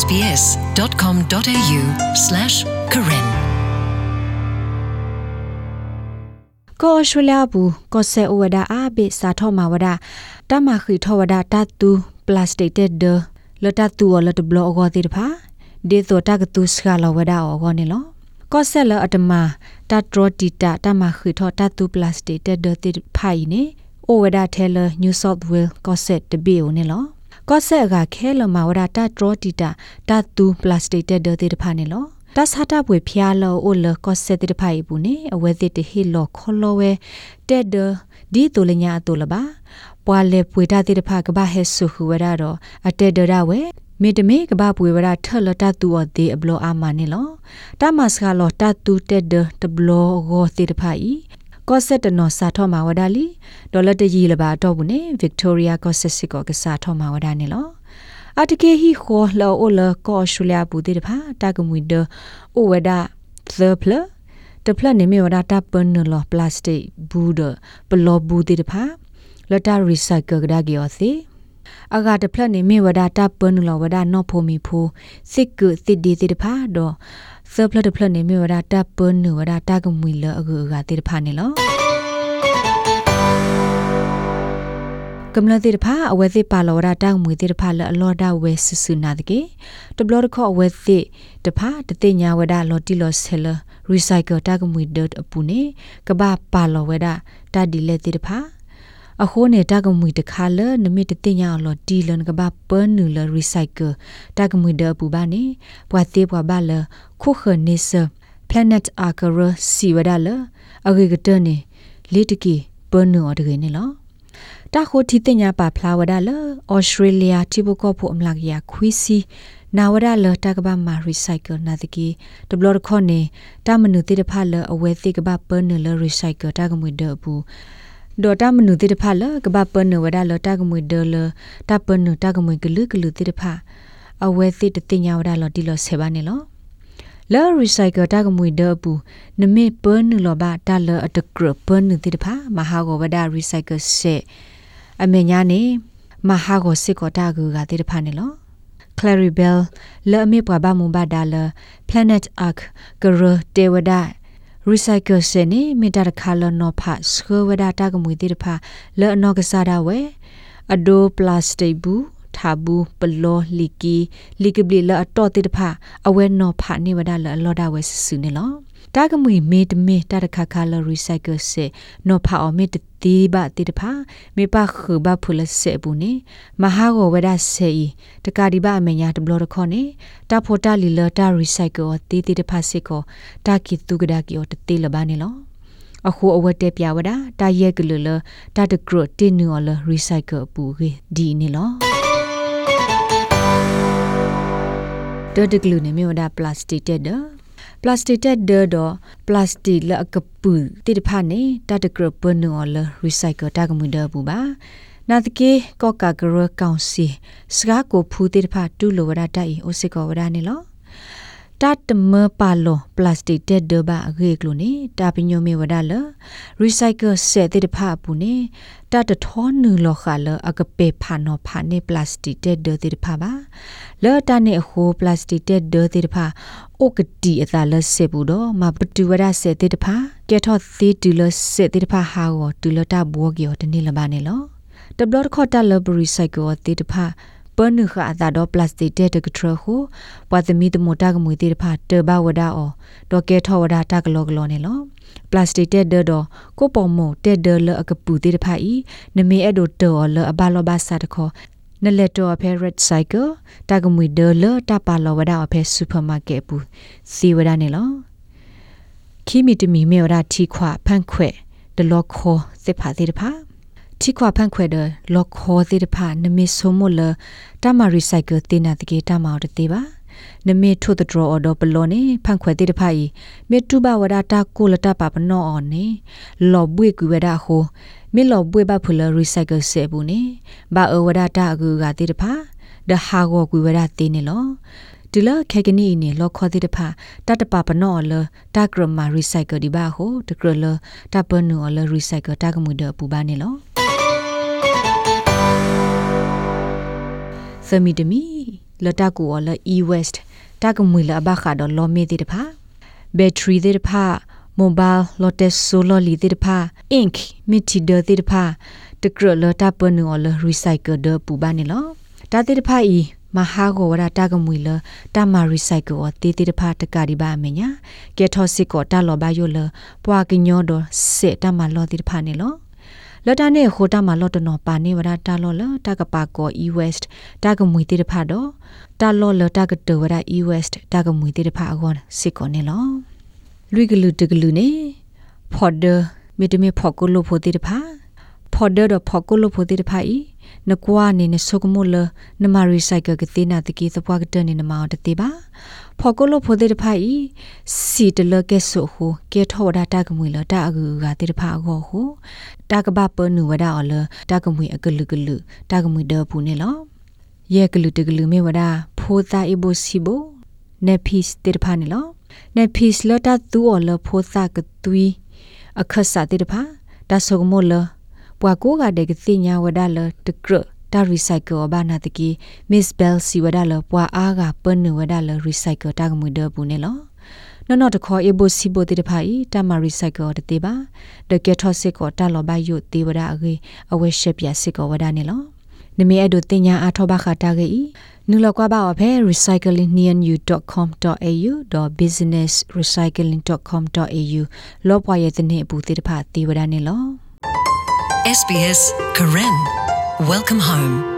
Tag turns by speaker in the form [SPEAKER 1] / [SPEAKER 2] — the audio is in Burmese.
[SPEAKER 1] sbs.com.au/karen
[SPEAKER 2] ကောရှလဘူးကောဆေဝဒအာဘေစာထောမဝဒတမခိထောဝဒတတူပလတ်စတစ်တက်ဒလတတူလတဘလောဂောတိတဖာဒေသောတကတုစခလဝဒအောဂောနေလောကောဆက်လအတမတတ်ဒရတီတာတမခိထောတတူပလတ်စတစ်တက်ဒတိဖိုင်နေအိုဝဒထဲလနယူးဆော့သ်ဝေးကောဆက်တဘီအိုနေလော ကောဆက်ကခဲလမဝဒတာဒရတီတာတတူပလတ်စတစ်တက်ဒတိတဖာနေလောတသတာပွေဖျားလောအိုလကောဆက်တိတဖိုင်ဘူးနေအဝဲစစ်တဟီလောခေါ်လောဝဲတက်ဒဒီတူလညာတူလပါပွာလေပွေတာတိတဖာကဘာဟဲဆုခူဝရတော့အတက်ဒရဝဲမေတမေကဘာပွေဝရထလတတူအသေးအဘလောအာမနေလောတမစကလောတတူတက်ဒတဘလောဂောတိတဖိုင် ကောဆက်တနော်စာထောမှာဝဒါလီဒေါ်လာတကြီးလပါတော့ဘူးနေဗစ်တိုးရီယာကောဆက်စစ်ကောကစားထောမှာဝဒါနေလောအတကေဟီခေါ်လောအိုလကောရှူလျာဘူးတဲ့ဖာတာကမွေဒအိုဝဒါသပလတပလနေမီဝဒါတာပန်နလောပလတ်စတစ်ဘူးဒပလောဘူးတဲ့ဖာလတာရီဆိုက်ကကဒါဂီယောစီအဂါတဖလက်နေမီဝဒါတာပန်နလောဝဒါနော့ဖိုမီဖိုစစ်ကုစစ်ဒီတဲ့ဖာတော့ သပလတဖလက်နေမီဝဒါတာပန်နဝဒါတာကမွေလအကူအကတဲ့ဖာနေလောကမ္လတိတဖာအဝဲသိပါလောရာတောင်မွေတိတဖာလအလောဒဝဲဆဆူနာတကေတဘလတခောအဝဲသိတဖာတတိညာဝဒလော်တီလော်ဆဲလရီဆိုက်ကယ်တာကမွေဒတ်အပူနေကဘာပါလောဝဒတာဒီလက်တိတဖာ အခိုးနေတာကမွေတခါလနမီတတိညာလော်တီလန်ကဘာပန်နူလရီဆိုက်ကယ်တာကမွေဒပူဘာနေပွာတေပွာဘာလခုခနေဆ planet akara siwada la age gata ne litiki panu odage ne la တာခိုတီတင်ညာပါဖလာဝဒါလဩစတြေးလျတိဘကောဖို့အမလာကရခွီစီနာဝဒါလတာကဘာမာရီဆိုက်ကယ်နာတကီဒဘလရခေါနေတာမနုတိတဖလအဝဲတိကဘာပနလရီဆိုက်ကယ်တာကမွေဒဘူး ဒေါ်တာမနုတိတဖလကဘာပနဝဒါလတာကမွေဒလတာပနတာကမွေဂလူဂလူတိတဖအဝဲတိတတင်ညာဝဒါလတီလဆေဘာနေလောလာရီဆိုက်ကယ်တာကမွေဒဘူးနမေပနလဘာတာလအတကရပနတိတဖမဟာဂဝဒါရီဆိုက်ကယ်ဆေအမေညာနေမဟာကိုစစ်ကိုတာကူကတိတဖာနေလော Claribel လဲအမေပွားဘာမွန်ဘာဒါလ Planet Ark ကရတေဝဒ recycle စနေမီတာခါလနောဖာစခဝဒတာကမွေတိတဖာလဲအနောကစားတာဝဲအဒိုပလတ်စတိဘူး ထာဘူးပလောလီကီလီကဘလီလာအတော်တိတဖာအဝဲနောဖာနေဝဒလအလောဒဝဲဆဆူနေလောတာကမွေမေတမေတာတခါခါလရီဆိုက်ကယ်စေနောဖာအမေတတိဘတိတဖာမေပခဘဖုလစေဘူးနေမဟာကိုဝဒစေဤတကာဒီဘအမေညာဒဘလတခေါနေတာဖိုတာလီလတာရီဆိုက်ကယ်တီတီတဖာစေကိုတာကီတူကဒါကီတတေလဘာနေလောအခုအဝတ်တက်ပြဝဒတာရက်ကလလတာတကရတင်နူလရီဆိုက်ကယ်ပူဒီနေလော တတကလူနေမြေဝဒပလတ်စတစ်တဲ့ပလတ်စတစ်တက်ဒေဒပလတ်စတစ်လကပူတိတဖာနေတာတကရပနောလရီဆိုက်ကယ်တာကမှုဒဘူးပါနာတကေကော့ကာဂရကောင်စီစကားကိုဖူးတိတဖာတူလိုဝရတိုင်အိုစစ်ကောဝရနေလော တတ်မပါလောပလတ်စတစ်တက်ဒဘာအဂေကလိုနေတာပညိုမေဝဒါလရီဆိုက်ကယ်ဆက်တိတဖာပူနေတတ်ထောနူလောခါလအကပေဖာနောဖာနေပလတ်စတစ်တက်ဒတိတဖာပါလောတနေဟိုပလတ်စတစ်တက်ဒတိတဖာအိုကတီအသာလဆေဘူးတော့မပတူဝရဆေတိတဖာကဲထောသီတူလဆေတိတဖာဟာကိုတူလတာဘောကီယောတနေလပါနေလောတဘလတ်ခေါ်တာလဘရီဆိုင်ကိုတိတဖာ ပနုခအသာတော့ပလတ်စတစ်တဲ့တကထရဟုပွာသမီတမတာကမွေတိတဖာတဘဝဒါအောဒေါ်ကဲထောဝဒါတကလောကလောနေလောပလတ်စတစ်တဲ့တော့ကိုပေါ်မတဲ့ဒလအကပူတိတဖာဤနမေအဲ့ဒိုတော်လအဘလောဘာစာတခေါ်နလက်တော်အဖဲ red cycle တာကမွေဒလတပါလောဝဒါအဖဲ supermarket ဘူးစီဝဒါနေလောခီမီတမီမေဝဒါထီခွဖန့်ခွဲဒလောခေါ်စစ်ဖာသေးတဖာ ထီခွဖန့်ခွဲဒလောခေါ်သေးတဖာနမေဆိုမလတမ recycle တင်နာတကေတမောတသေးပါနမေထုတဒရအော်ဒပလောနေဖန့်ခွဲတိတဖိုင်မေတုဘဝဒတာကိုလတာပပနောအော်နေလောဘွေကွေဝဒဟိုမေလောဘွေဘဖလရီဆိုက်ကယ်ဆေဘူးနေဘာအဝဒတာအကူကတိတဖာဒဟာကိုကွေဝဒတေနေလောဒီလခေကနီနေလောခေါ်တိတဖာတတပပနောလတဂရမရီဆိုက်ကယ်ဒီဘာဟိုတကရလတပနူလရီဆိုက်ကယ်တကမှုဒပူပါနေလော သမီတမီလတကူော်လ e west တကမွေလဘခါတော့လောမေတိတဖာ battery တိတဖာ mobile lotus solar li တိတဖာ ink mitider တိတဖာတကရလတပနူလ recycle ဒပူဘာနေလောတာတိတဖာဤမဟာကိုဝရတာကမွေလတာမာရီစိုက်ကောတေတေတဖာတကရီဘာမညာကဲထောစစ်ကောတာလောဘယိုလပွာကညောဒစေတာမ လောတေတဖာနေလောလတနဲ့ခိုတာမလောတနောပါနေဝရတာလောလတာကပါကော e west တာကမွေတေတဖာတော့တာလောလတာကတဝရ e west တာကမွေတေတဖာအကောစစ်ကောနေလောလွိကလူတကလူနေဖော်ဒမီတမီဖော်ကိုလိုဖိုတေတဖာ ဖော်ဒတော့ဖော်ကိုလိုဖိုတေတဖာဤနကွာနေနဆုကမလနမရီဆိုင်ကကတိနာတကီသပွားကတနေနမောတတိပါဖော်ကိုလိုဖိုတေတဖိုင်စီတလကဲဆိုဟုကေထောဒတာကမွေလတာအကူကတေတဖာအောဟုတာကဘပနုဝဒအော်လတာကမွေအကလူကလူတာကမွေဒပူနေလောယေကလူတကလူမေဝဒဖိုသာအဘစီဘနေပီစတေတဖာနေလောနေပီစလတာသူအော်လဖိုသာကသွီအခဆာတေတဖာဒါဆုကမောလ ပွာကိုကတဲ့ကတိညာဝဒလတကရတာရီစိုက်ကယ်ဘာနာတကီမစ်ဘဲလ်စီဝဒလပွာအားကပန်နဝဒလရီစိုက်ကယ်တာကမှုဒပူနေလောနော်နော်တခေါ်အေဘိုစီဘိုတေတဖိုင်တမရီစိုက်ကယ်တတေပါတကက်ထော့စစ်ကောတာလောဘယုတေဝဒအကေအဝဲရှက်ပြစစ်ကောဝဒနေလောနမေအဒုတင်ညာအထောဘခတာကေဤနူလကွာပါအဖဲ recyclingneanu.com.au.businessrecycling.com.au လောပွားရဲ့တဲ့နေအပူတေတဖာတေဝဒနေလော
[SPEAKER 1] SBS Karen. Welcome home.